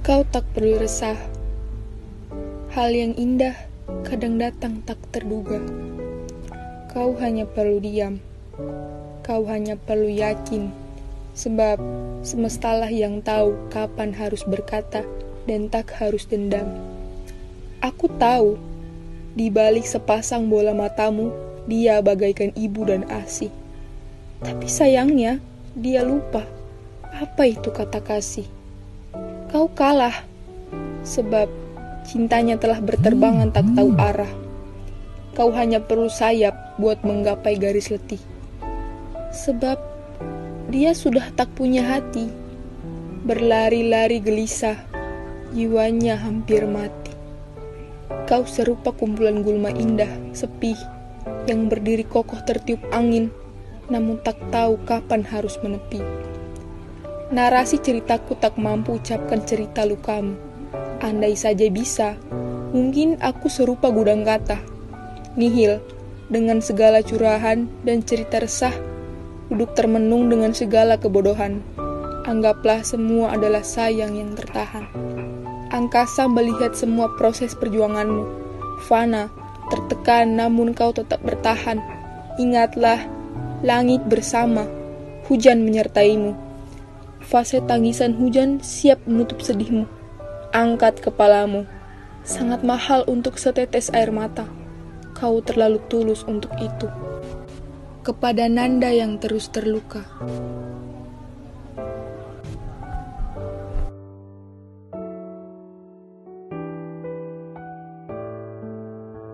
Kau tak perlu resah. Hal yang indah kadang datang tak terduga. Kau hanya perlu diam. Kau hanya perlu yakin. Sebab semestalah yang tahu kapan harus berkata dan tak harus dendam. Aku tahu, di balik sepasang bola matamu, dia bagaikan ibu dan asi. Tapi sayangnya, dia lupa apa itu kata kasih. Kau kalah, sebab cintanya telah berterbangan tak tahu arah. Kau hanya perlu sayap buat menggapai garis letih. Sebab dia sudah tak punya hati. Berlari-lari gelisah, jiwanya hampir mati. Kau serupa kumpulan gulma indah, sepi, yang berdiri kokoh tertiup angin, namun tak tahu kapan harus menepi. Narasi ceritaku tak mampu ucapkan cerita lukamu. Andai saja bisa, mungkin aku serupa gudang kata. Nihil, dengan segala curahan dan cerita resah, duduk termenung dengan segala kebodohan. Anggaplah semua adalah sayang yang tertahan. Angkasa melihat semua proses perjuanganmu. Fana, tertekan namun kau tetap bertahan. Ingatlah, langit bersama, hujan menyertaimu. Fase tangisan hujan siap menutup sedihmu. Angkat kepalamu, sangat mahal untuk setetes air mata. Kau terlalu tulus untuk itu. Kepada Nanda yang terus terluka,